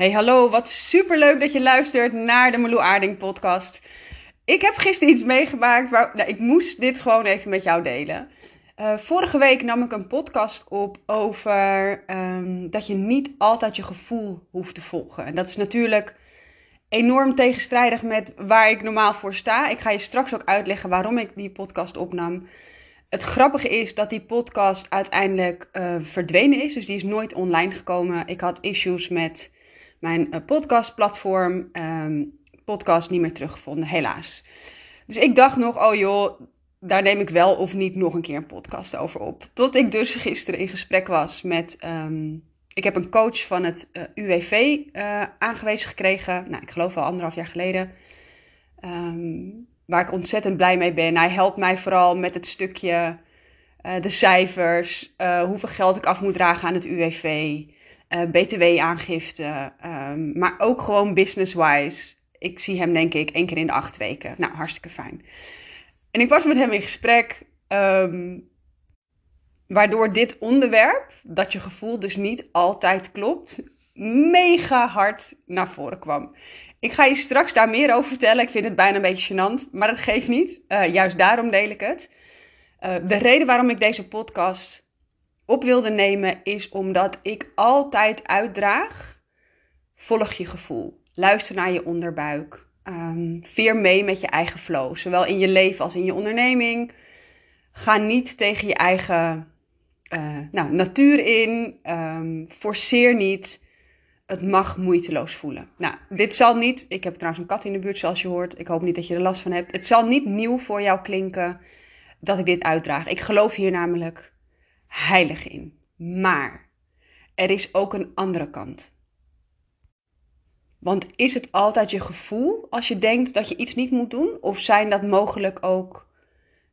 Hey, hallo, wat superleuk dat je luistert naar de Meloe Aarding podcast. Ik heb gisteren iets meegemaakt, waar, nou, ik moest dit gewoon even met jou delen. Uh, vorige week nam ik een podcast op over um, dat je niet altijd je gevoel hoeft te volgen. En dat is natuurlijk enorm tegenstrijdig met waar ik normaal voor sta. Ik ga je straks ook uitleggen waarom ik die podcast opnam. Het grappige is dat die podcast uiteindelijk uh, verdwenen is. Dus die is nooit online gekomen. Ik had issues met mijn uh, podcastplatform. Um, podcast niet meer teruggevonden, helaas. Dus ik dacht nog, oh joh, daar neem ik wel of niet nog een keer een podcast over op. Tot ik dus gisteren in gesprek was met. Um, ik heb een coach van het uh, UWV uh, aangewezen gekregen. Nou, ik geloof al anderhalf jaar geleden. Um, waar ik ontzettend blij mee ben. Hij helpt mij vooral met het stukje de cijfers, hoeveel geld ik af moet dragen aan het UWV, BTW-aangifte, um, maar ook gewoon business-wise. Ik zie hem denk ik één keer in de acht weken. Nou, hartstikke fijn. En ik was met hem in gesprek, um, waardoor dit onderwerp, dat je gevoel dus niet altijd klopt, mega hard naar voren kwam. Ik ga je straks daar meer over vertellen. Ik vind het bijna een beetje gênant, maar dat geeft niet. Uh, juist daarom deel ik het. Uh, de reden waarom ik deze podcast op wilde nemen is omdat ik altijd uitdraag: volg je gevoel. Luister naar je onderbuik. Um, veer mee met je eigen flow, zowel in je leven als in je onderneming. Ga niet tegen je eigen uh, nou, natuur in. Um, forceer niet. Het mag moeiteloos voelen. Nou, dit zal niet. Ik heb trouwens een kat in de buurt, zoals je hoort. Ik hoop niet dat je er last van hebt. Het zal niet nieuw voor jou klinken dat ik dit uitdraag. Ik geloof hier namelijk heilig in. Maar er is ook een andere kant. Want is het altijd je gevoel als je denkt dat je iets niet moet doen? Of zijn dat mogelijk ook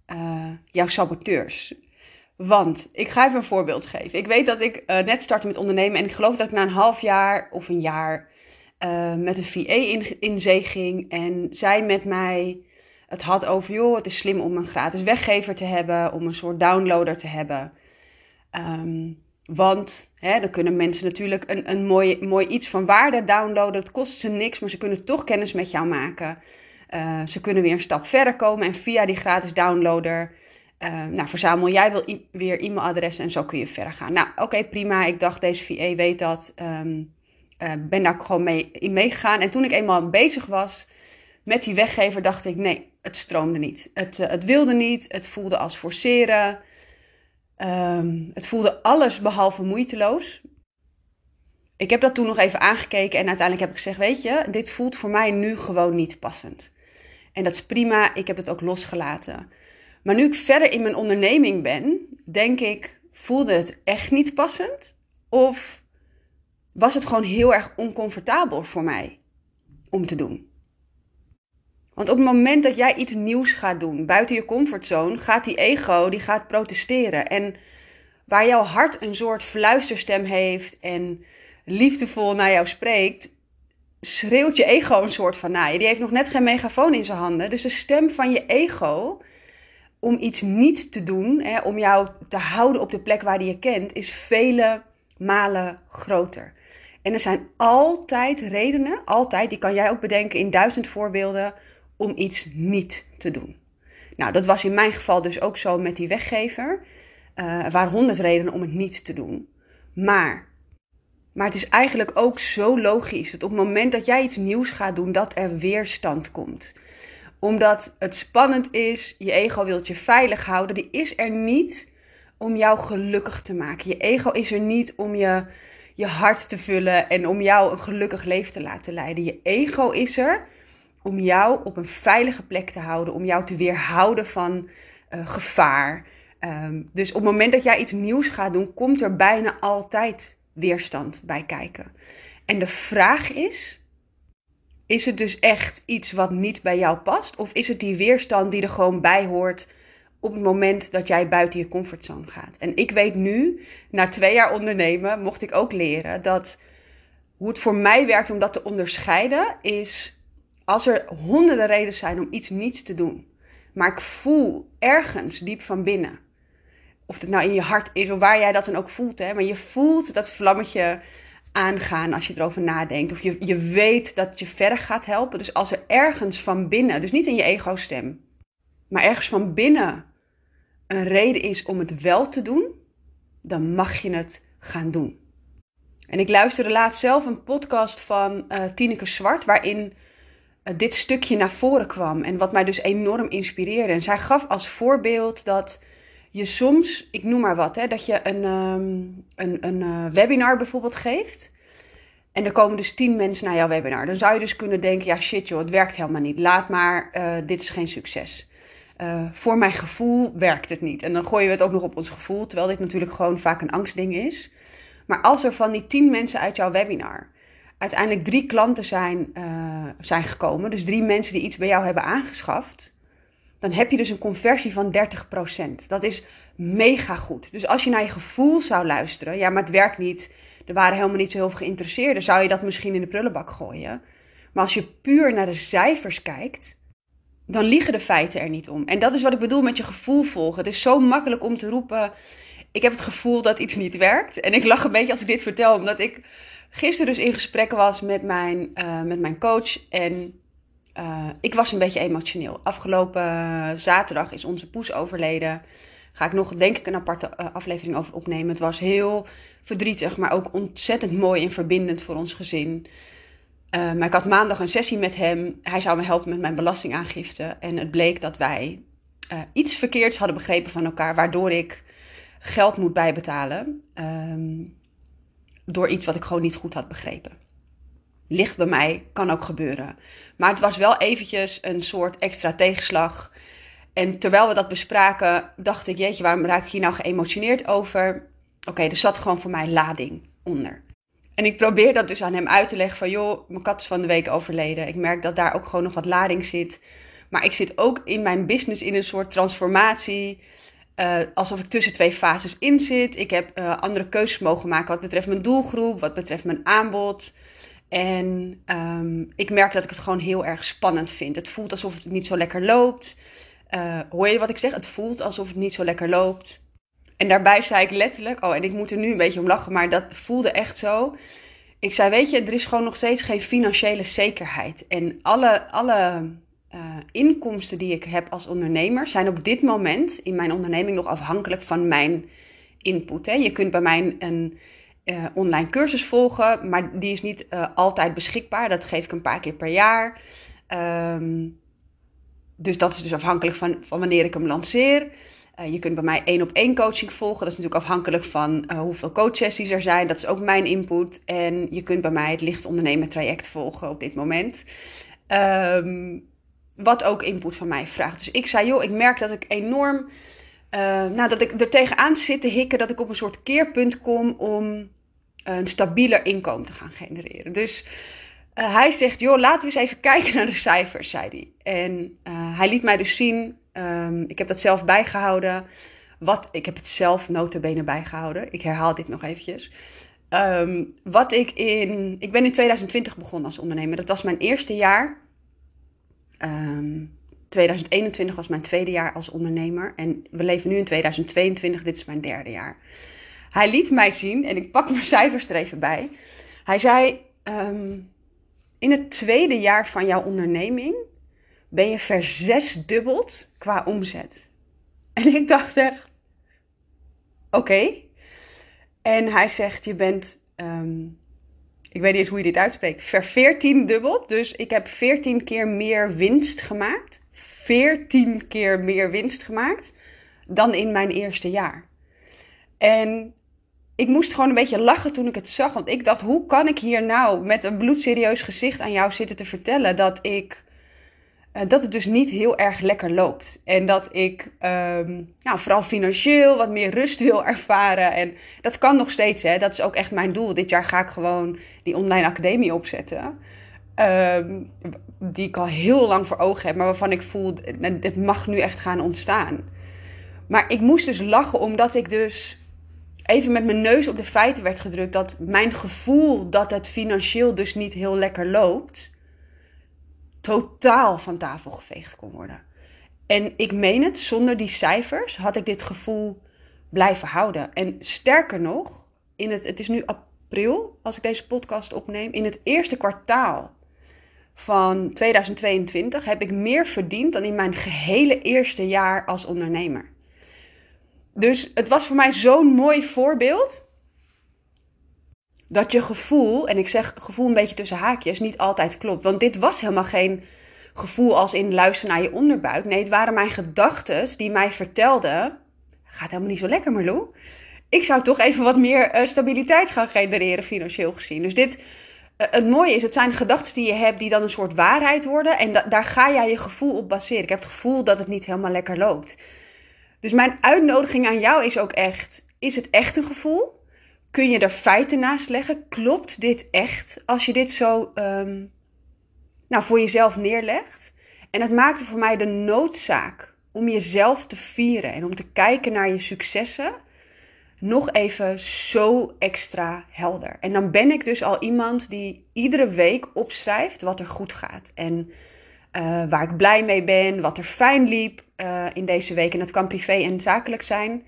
uh, jouw saboteurs? Want ik ga even een voorbeeld geven. Ik weet dat ik uh, net startte met ondernemen en ik geloof dat ik na een half jaar of een jaar uh, met een VA in, in zee ging. En zij met mij het had over, joh, het is slim om een gratis weggever te hebben, om een soort downloader te hebben. Um, want hè, dan kunnen mensen natuurlijk een, een mooi, mooi iets van waarde downloaden. Het kost ze niks, maar ze kunnen toch kennis met jou maken. Uh, ze kunnen weer een stap verder komen en via die gratis downloader uh, nou, verzamel jij weer e-mailadressen en zo kun je verder gaan. Nou, oké, prima. Ik dacht, deze VA weet dat. Um, ben daar gewoon mee, in meegegaan. En toen ik eenmaal bezig was met die weggever, dacht ik, nee, het stroomde niet. Het, het wilde niet. Het voelde als forceren. Um, het voelde alles behalve moeiteloos. Ik heb dat toen nog even aangekeken en uiteindelijk heb ik gezegd: Weet je, dit voelt voor mij nu gewoon niet passend. En dat is prima, ik heb het ook losgelaten. Maar nu ik verder in mijn onderneming ben, denk ik: voelde het echt niet passend? Of was het gewoon heel erg oncomfortabel voor mij om te doen? Want op het moment dat jij iets nieuws gaat doen, buiten je comfortzone, gaat die ego, die gaat protesteren. En waar jouw hart een soort fluisterstem heeft en liefdevol naar jou spreekt, schreeuwt je ego een soort van je. Die heeft nog net geen megafoon in zijn handen. Dus de stem van je ego om iets niet te doen, hè, om jou te houden op de plek waar die je kent, is vele malen groter. En er zijn altijd redenen, altijd, die kan jij ook bedenken in duizend voorbeelden, om iets niet te doen. Nou, dat was in mijn geval dus ook zo met die weggever. Uh, er waren honderd redenen om het niet te doen. Maar, maar het is eigenlijk ook zo logisch dat op het moment dat jij iets nieuws gaat doen, dat er weerstand komt. Omdat het spannend is, je ego wilt je veilig houden, die is er niet om jou gelukkig te maken. Je ego is er niet om je, je hart te vullen en om jou een gelukkig leven te laten leiden. Je ego is er om jou op een veilige plek te houden, om jou te weerhouden van uh, gevaar. Um, dus op het moment dat jij iets nieuws gaat doen, komt er bijna altijd weerstand bij kijken. En de vraag is: is het dus echt iets wat niet bij jou past? Of is het die weerstand die er gewoon bij hoort op het moment dat jij buiten je comfortzone gaat? En ik weet nu, na twee jaar ondernemen, mocht ik ook leren dat hoe het voor mij werkt om dat te onderscheiden, is als er honderden redenen zijn om iets niet te doen, maar ik voel ergens diep van binnen, of het nou in je hart is of waar jij dat dan ook voelt, hè, maar je voelt dat vlammetje aangaan als je erover nadenkt. Of je, je weet dat het je verder gaat helpen. Dus als er ergens van binnen, dus niet in je ego-stem, maar ergens van binnen een reden is om het wel te doen, dan mag je het gaan doen. En ik luisterde laatst zelf een podcast van uh, Tineke Zwart, waarin dit stukje naar voren kwam. En wat mij dus enorm inspireerde. En zij gaf als voorbeeld dat je soms, ik noem maar wat, hè, dat je een, um, een, een uh, webinar bijvoorbeeld geeft. En er komen dus tien mensen naar jouw webinar. Dan zou je dus kunnen denken, ja shit joh, het werkt helemaal niet. Laat maar, dit is geen succes. voor mijn gevoel werkt het niet. En dan gooien we het ook nog op ons gevoel, terwijl dit natuurlijk gewoon vaak een angstding is. Maar als er van die tien mensen uit jouw webinar uiteindelijk drie klanten zijn, uh, zijn gekomen, dus drie mensen die iets bij jou hebben aangeschaft, dan heb je dus een conversie van 30%. Dat is mega goed. Dus als je naar je gevoel zou luisteren, ja, maar het werkt niet, er waren helemaal niet zo heel veel geïnteresseerden, zou je dat misschien in de prullenbak gooien. Maar als je puur naar de cijfers kijkt, dan liegen de feiten er niet om. En dat is wat ik bedoel met je gevoel volgen. Het is zo makkelijk om te roepen ik heb het gevoel dat iets niet werkt. En ik lach een beetje als ik dit vertel, omdat ik gisteren dus in gesprek was met mijn, uh, met mijn coach. En uh, ik was een beetje emotioneel. Afgelopen zaterdag is onze poes overleden. Ga ik nog, denk ik, een aparte aflevering over opnemen. Het was heel verdrietig, maar ook ontzettend mooi en verbindend voor ons gezin. maar ik had maandag een sessie met hem. Hij zou me helpen met mijn belastingaangifte. En het bleek dat wij iets verkeerds hadden begrepen van elkaar, waardoor ik geld moet bijbetalen um, door iets wat ik gewoon niet goed had begrepen. Ligt bij mij, kan ook gebeuren. Maar het was wel eventjes een soort extra tegenslag. En terwijl we dat bespraken, dacht ik, jeetje, waarom raak ik hier nou geëmotioneerd over? Oké, er zat gewoon voor mij lading onder. En ik probeer dat dus aan hem uit te leggen van, joh, mijn kat is van de week overleden. Ik merk dat daar ook gewoon nog wat lading zit. Maar ik zit ook in mijn business in een soort transformatie. Uh, alsof ik tussen twee fases in zit. Ik heb uh, andere keuzes mogen maken wat betreft mijn doelgroep, wat betreft mijn aanbod. En um, ik merk dat ik het gewoon heel erg spannend vind. Het voelt alsof het niet zo lekker loopt. Uh, hoor je wat ik zeg? Het voelt alsof het niet zo lekker loopt. En daarbij zei ik letterlijk, oh, en ik moet er nu een beetje om lachen, maar dat voelde echt zo. Ik zei, weet je, er is gewoon nog steeds geen financiële zekerheid. En alle, alle uh, inkomsten die ik heb als ondernemer zijn op dit moment in mijn onderneming nog afhankelijk van mijn input. Hè. Je kunt bij mij een uh, online cursus volgen, maar die is niet uh, altijd beschikbaar. Dat geef ik een paar keer per jaar. Um, dus dat is dus afhankelijk van, van wanneer ik hem lanceer. je kunt bij mij één op één coaching volgen. Dat is natuurlijk afhankelijk van hoeveel coachsessies er zijn. Dat is ook mijn input. En je kunt bij mij het licht ondernemen traject volgen op dit moment. Um, wat ook input van mij vraagt. Dus ik zei, joh, ik merk dat ik enorm, uh, nou, dat ik er tegenaan zit te hikken, dat ik op een soort keerpunt kom om een stabieler inkomen te gaan genereren. Dus uh, hij zegt, joh, laten we eens even kijken naar de cijfers, zei hij. En hij liet mij dus zien, um, ik heb dat zelf bijgehouden. Wat, ik heb het zelf notabene bijgehouden. Ik herhaal dit nog eventjes. Um, wat ik in, ik ben in 2020 begonnen als ondernemer. Dat was mijn eerste jaar Um, ehm, 2021 was mijn tweede jaar als ondernemer en we leven nu in 2022, dit is mijn derde jaar. Hij liet mij zien, en ik pak mijn cijfers er even bij. Hij zei: um, In het tweede jaar van jouw onderneming ben je verzesdubbeld qua omzet. En ik dacht echt: Oké. En hij zegt: Je bent um, ik weet niet eens hoe je dit uitspreekt, verveertien dubbeld. Dus ik heb 14 keer meer winst gemaakt. 14 keer meer winst gemaakt dan in mijn eerste jaar. En ik moest gewoon een beetje lachen toen ik het zag. Want ik dacht, hoe kan ik hier nou met een bloedserieus gezicht aan jou zitten te vertellen dat ik dat het dus niet heel erg lekker loopt. En dat ik nou, vooral financieel wat meer rust wil ervaren. En dat kan nog steeds, hè. Dat is ook echt mijn doel. Dit jaar ga ik gewoon die online academie opzetten. Um, die ik al heel lang voor ogen heb, maar waarvan ik voel, het mag nu echt gaan ontstaan. Maar ik moest dus lachen omdat ik dus even met mijn neus op de feiten werd gedrukt dat mijn gevoel dat het financieel dus niet heel lekker loopt, totaal van tafel geveegd kon worden. En ik meen het, zonder die cijfers had ik dit gevoel blijven houden. En sterker nog, in het, het is nu april, als ik deze podcast opneem. In het eerste kwartaal van 2022 heb ik meer verdiend dan in mijn gehele eerste jaar als ondernemer. Dus het was voor mij zo'n mooi voorbeeld dat je gevoel, en ik zeg gevoel een beetje tussen haakjes, niet altijd klopt. Want dit was helemaal geen gevoel als in luisteren naar je onderbuik. Nee, het waren mijn gedachten die mij vertelden: gaat helemaal niet zo lekker, Marlo. Ik zou toch even wat meer uh, stabiliteit gaan genereren financieel gezien. Dus dit, uh, het mooie is, het zijn gedachten die je hebt die dan een soort waarheid worden. En da daar ga jij je gevoel op baseren. Ik heb het gevoel dat het niet helemaal lekker loopt. Dus mijn uitnodiging aan jou is ook echt: is het echt een gevoel? Kun je er feiten naast leggen? Klopt dit echt? Als je dit zo um, nou, voor jezelf neerlegt. En het maakte voor mij de noodzaak om jezelf te vieren en om te kijken naar je successen nog even zo extra helder. En dan ben ik dus al iemand die iedere week opschrijft wat er goed gaat. En uh, waar ik blij mee ben, wat er fijn liep uh, in deze week. En dat kan privé en zakelijk zijn.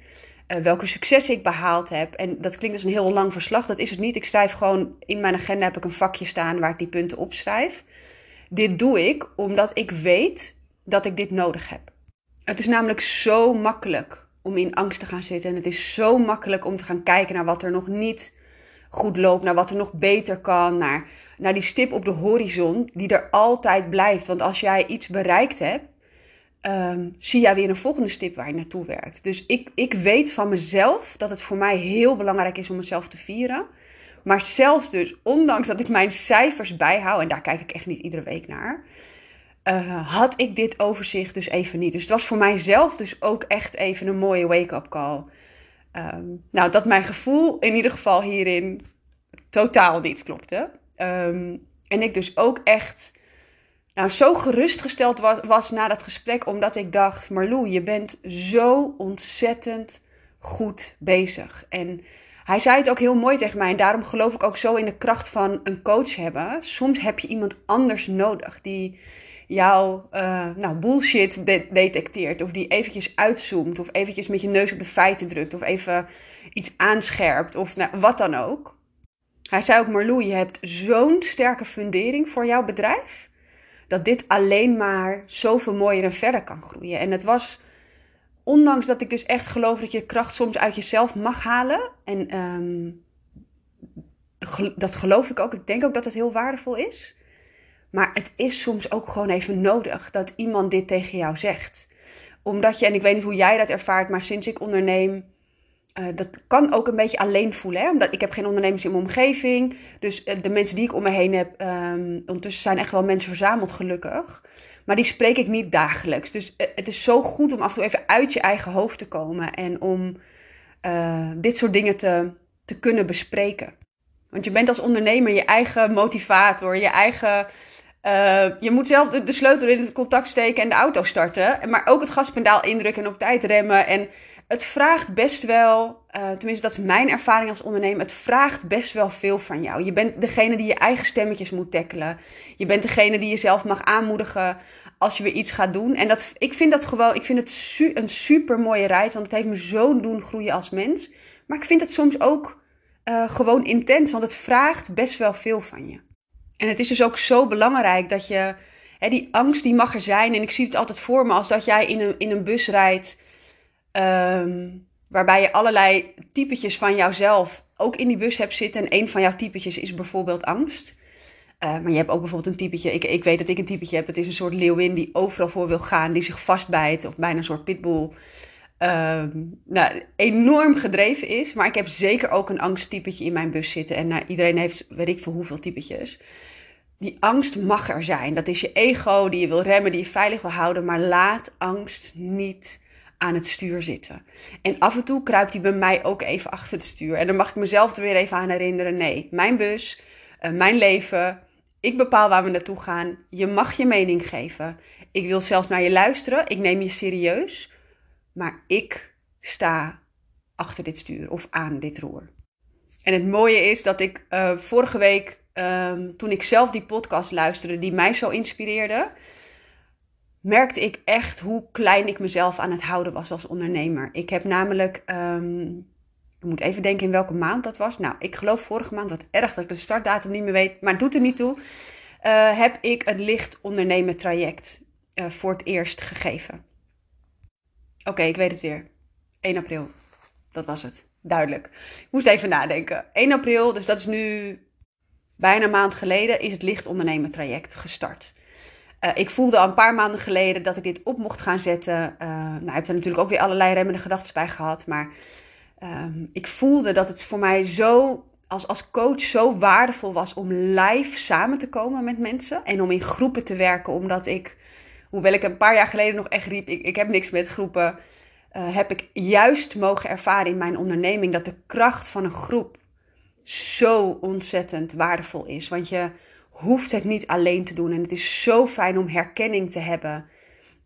Uh, welke successen ik behaald heb. En dat klinkt als een heel lang verslag. Dat is het niet. Ik schrijf gewoon in mijn agenda heb ik een vakje staan waar ik die punten opschrijf. Dit doe ik omdat ik weet dat ik dit nodig heb. Het is namelijk zo makkelijk om in angst te gaan zitten. En het is zo makkelijk om te gaan kijken naar wat er nog niet goed loopt, naar wat er nog beter kan, naar, naar die stip op de horizon die er altijd blijft. Want als jij iets bereikt hebt, um, zie jij weer een volgende stip waar je naartoe werkt. Dus ik, ik weet van mezelf dat het voor mij heel belangrijk is om mezelf te vieren. Maar zelfs dus, ondanks dat ik mijn cijfers bijhoud, en daar kijk ik echt niet iedere week naar, uh, had ik dit overzicht dus even niet. Dus het was voor mijzelf dus ook echt even een mooie wake-up call. Um, nou, dat mijn gevoel in ieder geval hierin totaal niet klopte. Um, en ik dus ook echt nou, zo gerustgesteld was, was na dat gesprek, omdat ik dacht: Marlou, je bent zo ontzettend goed bezig. En hij zei het ook heel mooi tegen mij. En daarom geloof ik ook zo in de kracht van een coach hebben. Soms heb je iemand anders nodig die jouw uh, nou, bullshit detecteert. Of die eventjes uitzoomt. Of eventjes met je neus op de feiten drukt. Of even iets aanscherpt. Of nou, wat dan ook. Hij zei ook, Marlou, je hebt zo'n sterke fundering voor jouw bedrijf. Dat dit alleen maar zoveel mooier en verder kan groeien. En het was, ondanks dat ik dus echt geloof dat je kracht soms uit jezelf mag halen. En um, dat geloof ik ook. Ik denk ook dat het heel waardevol is. Maar het is soms ook gewoon even nodig dat iemand dit tegen jou zegt. Omdat je, en ik weet niet hoe jij dat ervaart, maar sinds ik onderneem, uh, dat kan ook een beetje alleen voelen. Hè? Omdat ik heb geen ondernemers in mijn omgeving. Dus uh, de mensen die ik om me heen heb, um, ondertussen zijn echt wel mensen verzameld gelukkig. Maar die spreek ik niet dagelijks. Dus uh, het is zo goed om af en toe even uit je eigen hoofd te komen. En om dit soort dingen te, te kunnen bespreken. Want je bent als ondernemer je eigen motivator, je eigen je moet zelf de, de, sleutel in het contact steken en de auto starten. Maar ook het gaspedaal indrukken en op tijd remmen. En het vraagt best wel, uh, tenminste dat is mijn ervaring als ondernemer, het vraagt best wel veel van jou. Je bent degene die je eigen stemmetjes moet tackelen. Je bent degene die jezelf mag aanmoedigen als je weer iets gaat doen. En dat, ik vind dat gewoon, ik vind het een super mooie reis, want het heeft me zo doen groeien als mens. Maar ik vind het soms ook uh, gewoon intens, want het vraagt best wel veel van je. En het is dus ook zo belangrijk dat je, hè, die angst die mag er zijn. En ik zie het altijd voor me als dat jij in een, in een bus rijdt, um, waarbij je allerlei typetjes van jouzelf ook in die bus hebt zitten. En een van jouw typetjes is bijvoorbeeld angst. Uh, maar je hebt ook bijvoorbeeld een typetje, ik, ik weet dat ik een typetje heb, dat is een soort leeuwin die overal voor wil gaan, die zich vastbijt, of bijna een soort pitbull. Um, nou, enorm gedreven is. Maar ik heb zeker ook een angsttypetje in mijn bus zitten. En nou, iedereen heeft weet ik veel hoeveel typetjes die angst mag er zijn. Dat is je ego die je wil remmen, die je veilig wil houden. Maar laat angst niet aan het stuur zitten. En af en toe kruipt hij bij mij ook even achter het stuur. En dan mag ik mezelf er weer even aan herinneren. Nee, mijn bus, uh, mijn leven. Ik bepaal waar we naartoe gaan. Je mag je mening geven. Ik wil zelfs naar je luisteren. Ik neem je serieus. Maar ik sta achter dit stuur of aan dit roer. En het mooie is dat ik uh, vorige week um, toen ik zelf die podcast luisterde, die mij zo inspireerde, merkte ik echt hoe klein ik mezelf aan het houden was als ondernemer. Ik heb namelijk um, Ik moet even denken in welke maand dat was. Nou, ik geloof vorige maand, wat erg dat ik de startdatum niet meer weet, maar doet er niet toe. Uh, heb ik het licht ondernemen traject uh, voor het eerst gegeven. Oké, ik weet het weer. 1 april. Dat was het. Duidelijk. Ik moest even nadenken. 1 april, dus dat is nu bijna een maand geleden, is het licht ondernemen traject gestart. Uh, ik voelde al een paar maanden geleden dat ik dit op mocht gaan zetten. Uh, nou, ik heb er natuurlijk ook weer allerlei remmende gedachten bij gehad. Maar uh, ik voelde dat het voor mij zo, als, als coach, zo waardevol was om live samen te komen met mensen. En om in groepen te werken. Omdat ik, hoewel ik een paar jaar geleden nog echt riep: ik, ik heb niks met groepen. Uh, heb ik juist mogen ervaren in mijn onderneming dat de kracht van een groep zo ontzettend waardevol is. Want je hoeft het niet alleen te doen. En het is zo fijn om herkenning te hebben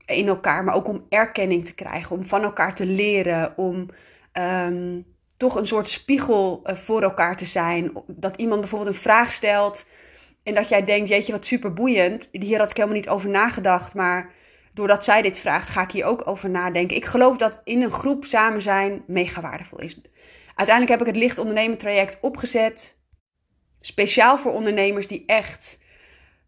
in elkaar, maar ook om erkenning te krijgen, om van elkaar te leren, om um, toch een soort spiegel uh, voor elkaar te zijn. Dat iemand bijvoorbeeld een vraag stelt en dat jij denkt, jeetje, wat super boeiend. Hier had ik helemaal niet over nagedacht, maar doordat zij dit vraagt, ga ik hier ook over nadenken. Ik geloof dat in een groep samen zijn mega waardevol is. Uiteindelijk heb ik het licht ondernemen traject opgezet Speciaal voor ondernemers die echt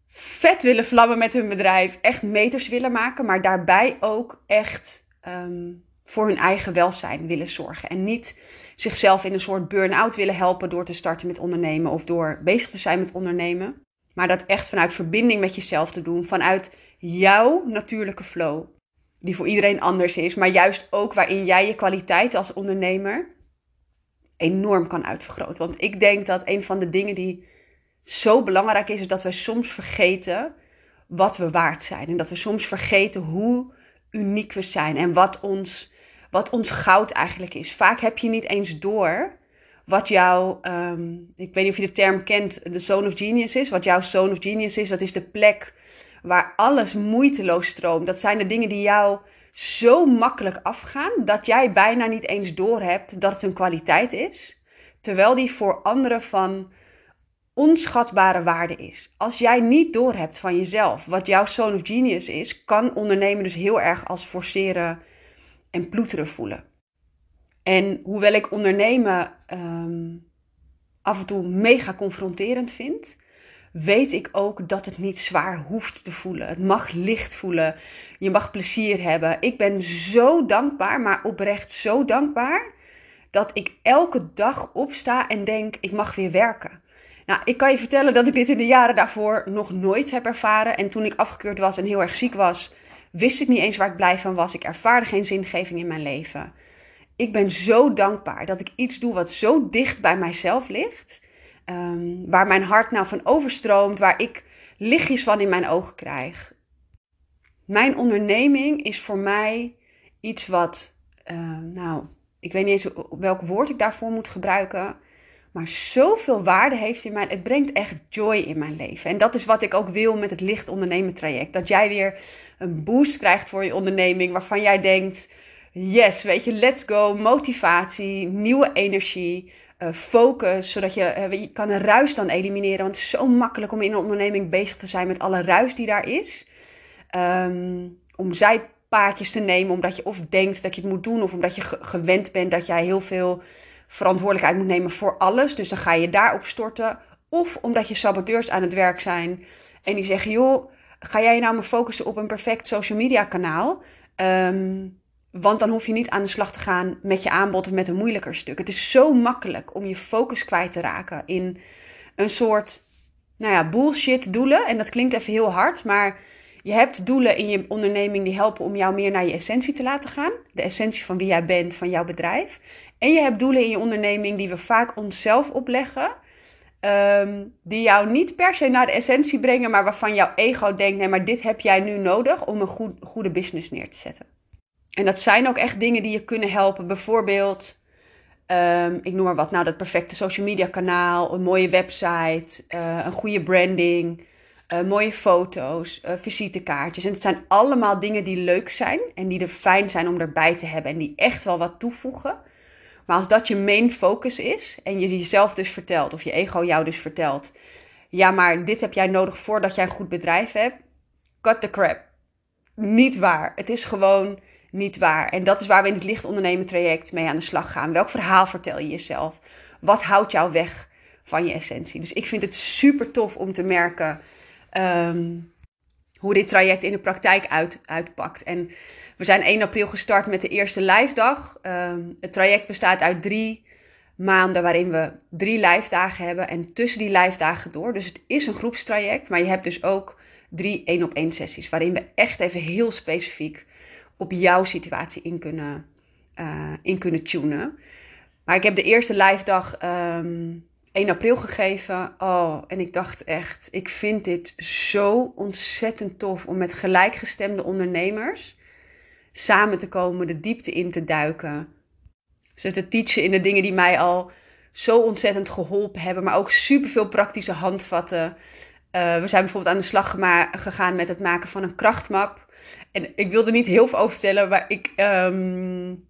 vet willen vlammen met hun bedrijf, echt meters willen maken, maar daarbij ook echt um, voor hun eigen welzijn willen zorgen. En niet zichzelf in een soort burn-out willen helpen door te starten met ondernemen of door bezig te zijn met ondernemen. Maar dat echt vanuit verbinding met jezelf te doen, vanuit jouw natuurlijke flow, die voor iedereen anders is, maar juist ook waarin jij je kwaliteit als ondernemer enorm kan uitvergroten. Want ik denk dat een van de dingen die zo belangrijk is, is dat we soms vergeten wat we waard zijn. En dat we soms vergeten hoe uniek we zijn en wat ons, wat ons goud eigenlijk is. Vaak heb je niet eens door wat jouw, um, ik weet niet of je de term kent, de zone of genius is. Wat jouw zone of genius is, dat is de plek waar alles moeiteloos stroomt. Dat zijn de dingen die jou zo makkelijk afgaan dat jij bijna niet eens doorhebt dat het een kwaliteit is, terwijl die voor anderen van onschatbare waarde is. Als jij niet doorhebt van jezelf wat jouw zone of genius is, kan ondernemen dus heel erg als forceren en ploeteren voelen. En hoewel ik ondernemen um, af en toe mega confronterend vind, weet ik ook dat het niet zwaar hoeft te voelen. Het mag licht voelen. Je mag plezier hebben. Ik ben zo dankbaar, maar oprecht zo dankbaar dat ik elke dag opsta en denk: ik mag weer werken. Nou, ik kan je vertellen dat ik dit in de jaren daarvoor nog nooit heb ervaren. En toen ik afgekeurd was en heel erg ziek was, wist ik niet eens waar ik blij van was. Ik ervaarde geen zingeving in mijn leven. Ik ben zo dankbaar dat ik iets doe wat zo dicht bij mijzelf ligt. Um, waar mijn hart nou van overstroomt, waar ik lichtjes van in mijn ogen krijg. Mijn onderneming is voor mij iets wat, uh, nou, ik weet niet eens welk woord ik daarvoor moet gebruiken, maar zoveel waarde heeft in mij. Het brengt echt joy in mijn leven. En dat is wat ik ook wil met het licht ondernemen traject. Dat jij weer een boost krijgt voor je onderneming, waarvan jij denkt, yes, weet je, let's go, motivatie, nieuwe energie. Uh, focus, zodat je, uh, je kan een ruis dan elimineren. Want het is zo makkelijk om in een onderneming bezig te zijn met alle ruis die daar is. Um, om zijpaadjes te nemen, omdat je of denkt dat je het moet doen, of omdat je gewend bent dat jij heel veel verantwoordelijkheid moet nemen voor alles. Dus dan ga je daarop storten. Of omdat je saboteurs aan het werk zijn en die zeggen: joh, ga jij nou maar focussen op een perfect social media kanaal? Um, want dan hoef je niet aan de slag te gaan met je aanbod of met een moeilijker stuk. Het is zo makkelijk om je focus kwijt te raken in een soort, nou ja, bullshit doelen. En dat klinkt even heel hard, maar je hebt doelen in je onderneming die helpen om jou meer naar je essentie te laten gaan. De essentie van wie jij bent, van jouw bedrijf. En je hebt doelen in je onderneming die we vaak onszelf opleggen. Um, die jou niet per se naar de essentie brengen, maar waarvan jouw ego denkt: nee, maar dit heb jij nu nodig om een goed, goede business neer te zetten. En dat zijn ook echt dingen die je kunnen helpen. Bijvoorbeeld, um, ik noem maar wat, nou dat perfecte social media kanaal, een mooie website, uh, een goede branding, uh, mooie foto's, uh, visitekaartjes. En het zijn allemaal dingen die leuk zijn en die er fijn zijn om erbij te hebben en die echt wel wat toevoegen. Maar als dat je main focus is en je jezelf dus vertelt, of je ego jou dus vertelt, ja, maar dit heb jij nodig voordat jij een goed bedrijf hebt, cut the crap. Niet waar. Het is gewoon niet waar. En dat is waar we in het licht ondernemen traject mee aan de slag gaan. Welk verhaal vertel je jezelf? Wat houdt jou weg van je essentie? Dus ik vind het super tof om te merken ehm, hoe dit traject in de praktijk uit, uitpakt. En we zijn 1 april gestart met de eerste live dag. Ehm, het traject bestaat uit drie maanden waarin we drie live dagen hebben. En tussen die live dagen door. Dus het is een groepstraject. Maar je hebt dus ook drie één op één sessies. Waarin we echt even heel specifiek op jouw situatie in kunnen, uh, in kunnen tunen. Maar ik heb de eerste live dag um, ehm, 1 april gegeven. Oh, en ik dacht echt, ik vind dit zo ontzettend tof om met gelijkgestemde ondernemers samen te komen, de diepte in te duiken. Ze te teachen in de dingen die mij al zo ontzettend geholpen hebben, maar ook superveel praktische handvatten. Uh, we zijn bijvoorbeeld aan de slag gegaan met het maken van een krachtmap. En ik wilde niet heel veel over vertellen, maar ik, um,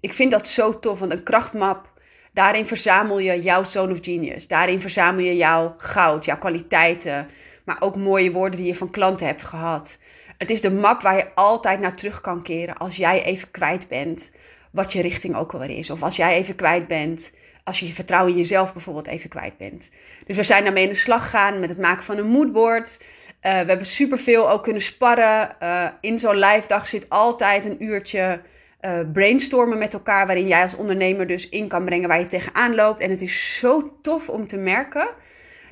ik vind dat zo tof. Want een krachtmap, daarin verzamel je jouw zone of genius. Daarin verzamel je jouw goud, jouw kwaliteiten. Maar ook mooie woorden die je van klanten hebt gehad. Het is de map waar je altijd naar terug kan keren als jij even kwijt bent wat je richting ook alweer is. Of als jij even kwijt bent, als je je vertrouwen in jezelf bijvoorbeeld even kwijt bent. Dus we zijn daarmee in de slag gegaan met het maken van een moodboard. Uh, we hebben superveel ook kunnen sparren. Uh, in zo'n live dag zit altijd een uurtje uh, brainstormen met elkaar. Waarin jij als ondernemer dus in kan brengen waar je tegenaan loopt. En het is zo tof om te merken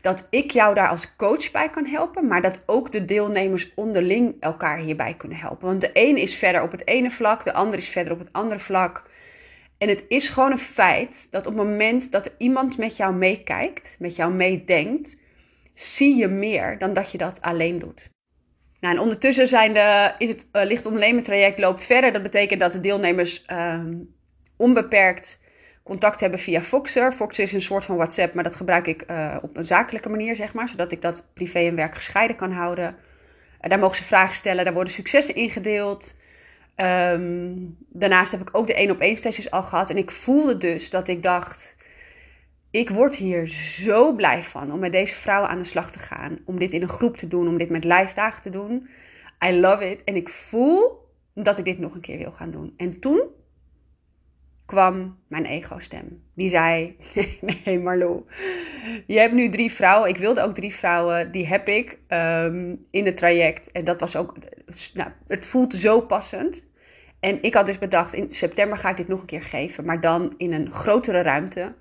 dat ik jou daar als coach bij kan helpen, maar dat ook de deelnemers onderling elkaar hierbij kunnen helpen. Want de een is verder op het ene vlak, de ander is verder op het andere vlak. En het is gewoon een feit dat op het moment dat iemand met jou meekijkt, met jou meedenkt, zie je meer dan dat je dat alleen doet. Nou, en ondertussen zijn de, in het uh, licht ondernemen traject loopt verder. Dat betekent dat de deelnemers uh, onbeperkt contact hebben via Foxer. Foxer is een soort van WhatsApp, maar dat gebruik ik uh, op een zakelijke manier, zeg maar. Zodat ik dat privé en werk gescheiden kan houden. Uh, daar mogen ze vragen stellen, daar worden successen ingedeeld. Um, daarnaast heb ik ook de één op één sessies al gehad. En ik voelde dus dat ik dacht, ik word hier zo blij van om met deze vrouwen aan de slag te gaan. Om dit in een groep te doen, om dit met live dagen te doen. I love it. En ik voel dat ik dit nog een keer wil gaan doen. En toen kwam mijn ego-stem. Die zei: Nee, Marlo, je hebt nu drie vrouwen. Ik wilde ook drie vrouwen. Die heb ik um, in het traject. En dat was ook. Nou, het voelt zo passend. En ik had dus bedacht: in september ga ik dit nog een keer geven. Maar dan in een grotere ruimte.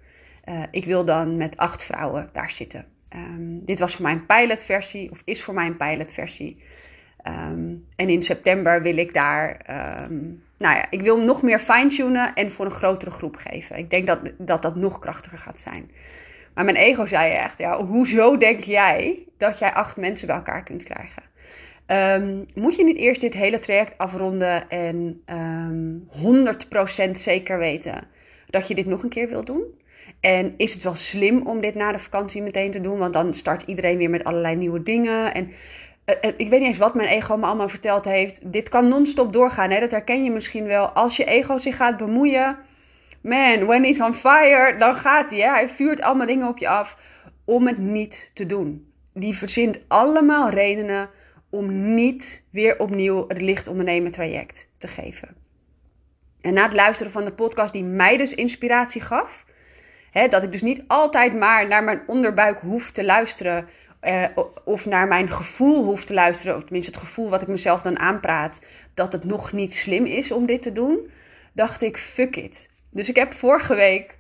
Uh, ik wil dan met acht vrouwen daar zitten. Um, dit was voor mij een pilotversie, of is voor mij een pilotversie. Um, en in september wil ik daar nou ja, ik wil nog meer fine-tunen en voor een grotere groep geven. Ik denk dat, dat dat nog krachtiger gaat zijn. Maar mijn ego zei echt, ja, hoezo denk jij dat jij acht mensen bij elkaar kunt krijgen? Moet je niet eerst dit hele traject afronden en um, ehm, 100% zeker weten dat je dit nog een keer wilt doen? En is het wel slim om dit na de vakantie meteen te doen? Want dan start iedereen weer met allerlei nieuwe dingen. En eh, eh, ik weet niet eens wat mijn ego me allemaal verteld heeft. Dit kan non-stop doorgaan. Hè? Dat herken je misschien wel. Als je ego zich gaat bemoeien. Man, when he's on fire, dan gaat hij. Hij vuurt allemaal dingen op je af om het niet te doen. Die verzint allemaal redenen om niet weer opnieuw het licht ondernemen traject te geven. En na het luisteren van de podcast die mij dus inspiratie gaf. Dat ik dus niet altijd maar naar mijn onderbuik hoef te luisteren uh, of naar mijn gevoel hoef te luisteren, of tenminste het gevoel wat ik mezelf dan aanpraat, dat het nog niet slim is om dit te doen, dacht ik, fuck it. Dus ik heb vorige week,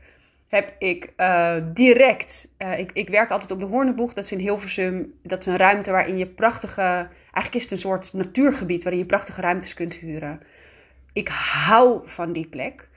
heb ik uh, direct, uh, ik, ik werk altijd op de Hoornenboeg, dat is in Hilversum, dat is een ruimte waarin je prachtige, eigenlijk is het een soort natuurgebied waarin je prachtige ruimtes kunt huren. Ik hou van die plek.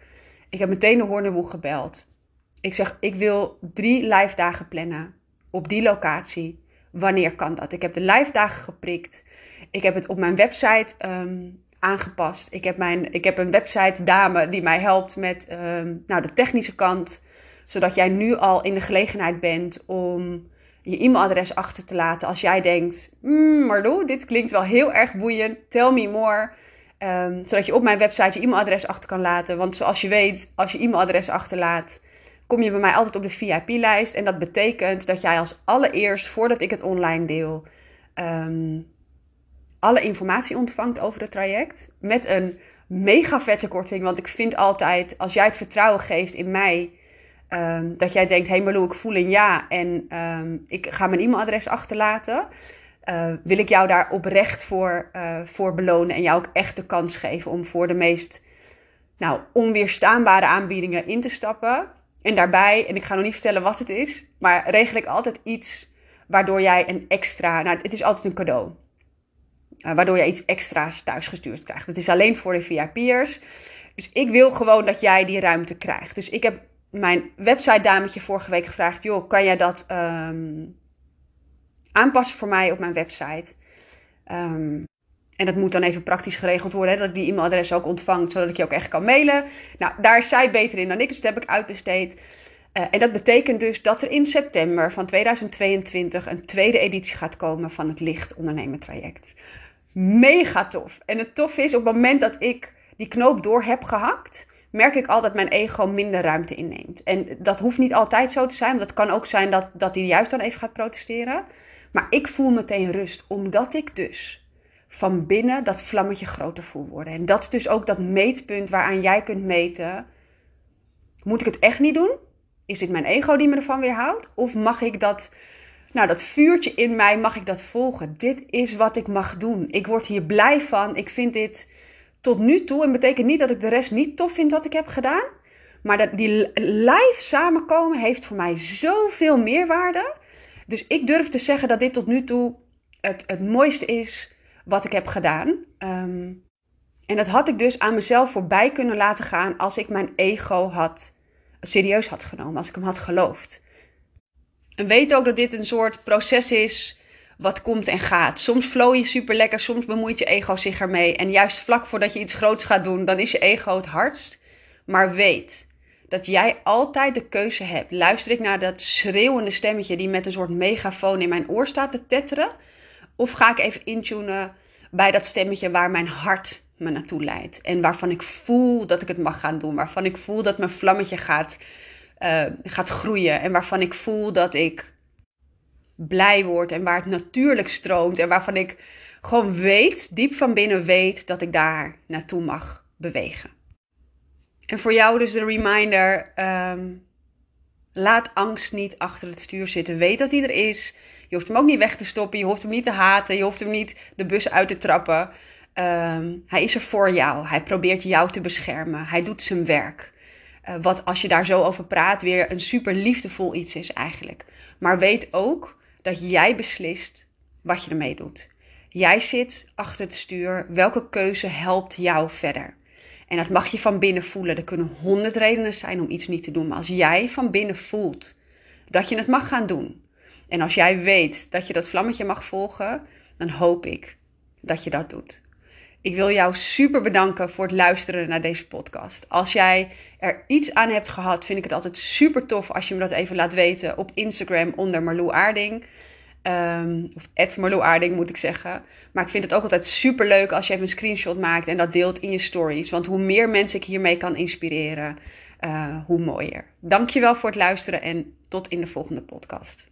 Ik heb meteen de Hoornenboeg gebeld. Ik zeg, ik wil drie live dagen plannen op die locatie wanneer kan dat? Ik heb de live dagen geprikt. Ik heb het op mijn website um, aangepast. Ik heb, mijn, ik heb een website dame die mij helpt met um, nou, de technische kant. Zodat jij nu al in de gelegenheid bent om je e-mailadres achter te laten. Als jij denkt, mm, Marlo, dit klinkt wel heel erg boeiend. Tell me more. Um, zodat je op mijn website je e-mailadres achter kan laten. Want zoals je weet, als je e-mailadres achterlaat, kom je bij mij altijd op de VIP-lijst. En dat betekent dat jij als allereerst, voordat ik het online deel, um, alle informatie ontvangt over het traject. Met een mega vette korting. Want ik vind altijd, als jij het vertrouwen geeft in mij, ehm, dat jij denkt, hé hey Marlo, ik voel een ja en ehm, ik ga mijn e-mailadres achterlaten. Uh, wil ik jou daar oprecht voor, uh, voor belonen en jou ook echt de kans geven om voor de meest nou, onweerstaanbare aanbiedingen in te stappen. En daarbij, en ik ga nog niet vertellen wat het is, maar regel ik altijd iets waardoor jij een extra, nou het is altijd een cadeau. Uh, waardoor je iets extra's thuisgestuurd krijgt. Het is alleen voor de VIP'ers. Dus ik wil gewoon dat jij die ruimte krijgt. Dus ik heb mijn website dametje vorige week gevraagd: joh, kan jij dat um, aanpassen voor mij op mijn website? Um, en dat moet dan even praktisch geregeld worden, hè, dat ik die e-mailadres ook ontvang, zodat ik je ook echt kan mailen. Nou, daar is zij beter in dan ik, dus dat heb ik uitbesteed. Uh, en dat betekent dus dat er in september van 2022 een tweede editie gaat komen van het Licht Ondernemen Traject. Mega tof. En het tof is, op het moment dat ik die knoop door heb gehakt, merk ik al dat mijn ego minder ruimte inneemt. En dat hoeft niet altijd zo te zijn, want het kan ook zijn dat, dat hij juist dan even gaat protesteren. Maar ik voel meteen rust, omdat ik dus van binnen dat vlammetje groter voel worden. En dat is dus ook dat meetpunt waaraan jij kunt meten: moet ik het echt niet doen? Is dit mijn ego die me ervan weerhoudt? Of mag ik dat, nou, dat vuurtje in mij, mag ik dat volgen? Dit is wat ik mag doen. Ik word hier blij van. Ik vind dit tot nu toe, en betekent niet dat ik de rest niet tof vind wat ik heb gedaan. Maar dat die live samenkomen heeft voor mij zoveel meerwaarde. Dus ik durf te zeggen dat dit tot nu toe het, het mooiste is wat ik heb gedaan. Um, en dat had ik dus aan mezelf voorbij kunnen laten gaan als ik mijn ego had serieus had genomen, als ik hem had geloofd. En weet ook dat dit een soort proces is wat komt en gaat. Soms flow je super lekker, soms bemoeit je ego zich ermee. En juist vlak voordat je iets groots gaat doen, dan is je ego het hardst. Maar weet dat jij altijd de keuze hebt. Luister ik naar dat schreeuwende stemmetje die met een soort megafoon in mijn oor staat te tetteren? Of ga ik even intunen bij dat stemmetje waar mijn hart me naartoe leidt. En waarvan ik voel dat ik het mag gaan doen. Waarvan ik voel dat mijn vlammetje gaat, uh, gaat groeien. En waarvan ik voel dat ik blij word. En waar het natuurlijk stroomt. En waarvan ik gewoon weet, diep van binnen weet, dat ik daar naartoe mag bewegen. En voor jou dus de reminder. Um, laat angst niet achter het stuur zitten. Weet dat hij er is. Je hoeft hem ook niet weg te stoppen. Je hoeft hem niet te haten. Je hoeft hem niet de bus uit te trappen. Um, hij is er voor jou. Hij probeert jou te beschermen. Hij doet zijn werk. Uh, wat als je daar zo over praat, weer een super liefdevol iets is eigenlijk. Maar weet ook dat jij beslist wat je ermee doet. Jij zit achter het stuur. Welke keuze helpt jou verder? En dat mag je van binnen voelen. Er kunnen honderd redenen zijn om iets niet te doen. Maar als jij van binnen voelt dat je het mag gaan doen. En als jij weet dat je dat vlammetje mag volgen, dan hoop ik dat je dat doet. Ik wil jou super bedanken voor het luisteren naar deze podcast. Als jij er iets aan hebt gehad, vind ik het altijd super tof als je me dat even laat weten op Instagram onder Marlou Aarding. Um, of Marlou Aarding moet ik zeggen. Maar ik vind het ook altijd super leuk als je even een screenshot maakt en dat deelt in je stories. Want hoe meer mensen ik hiermee kan inspireren, uh, hoe mooier. Dankjewel voor het luisteren en tot in de volgende podcast.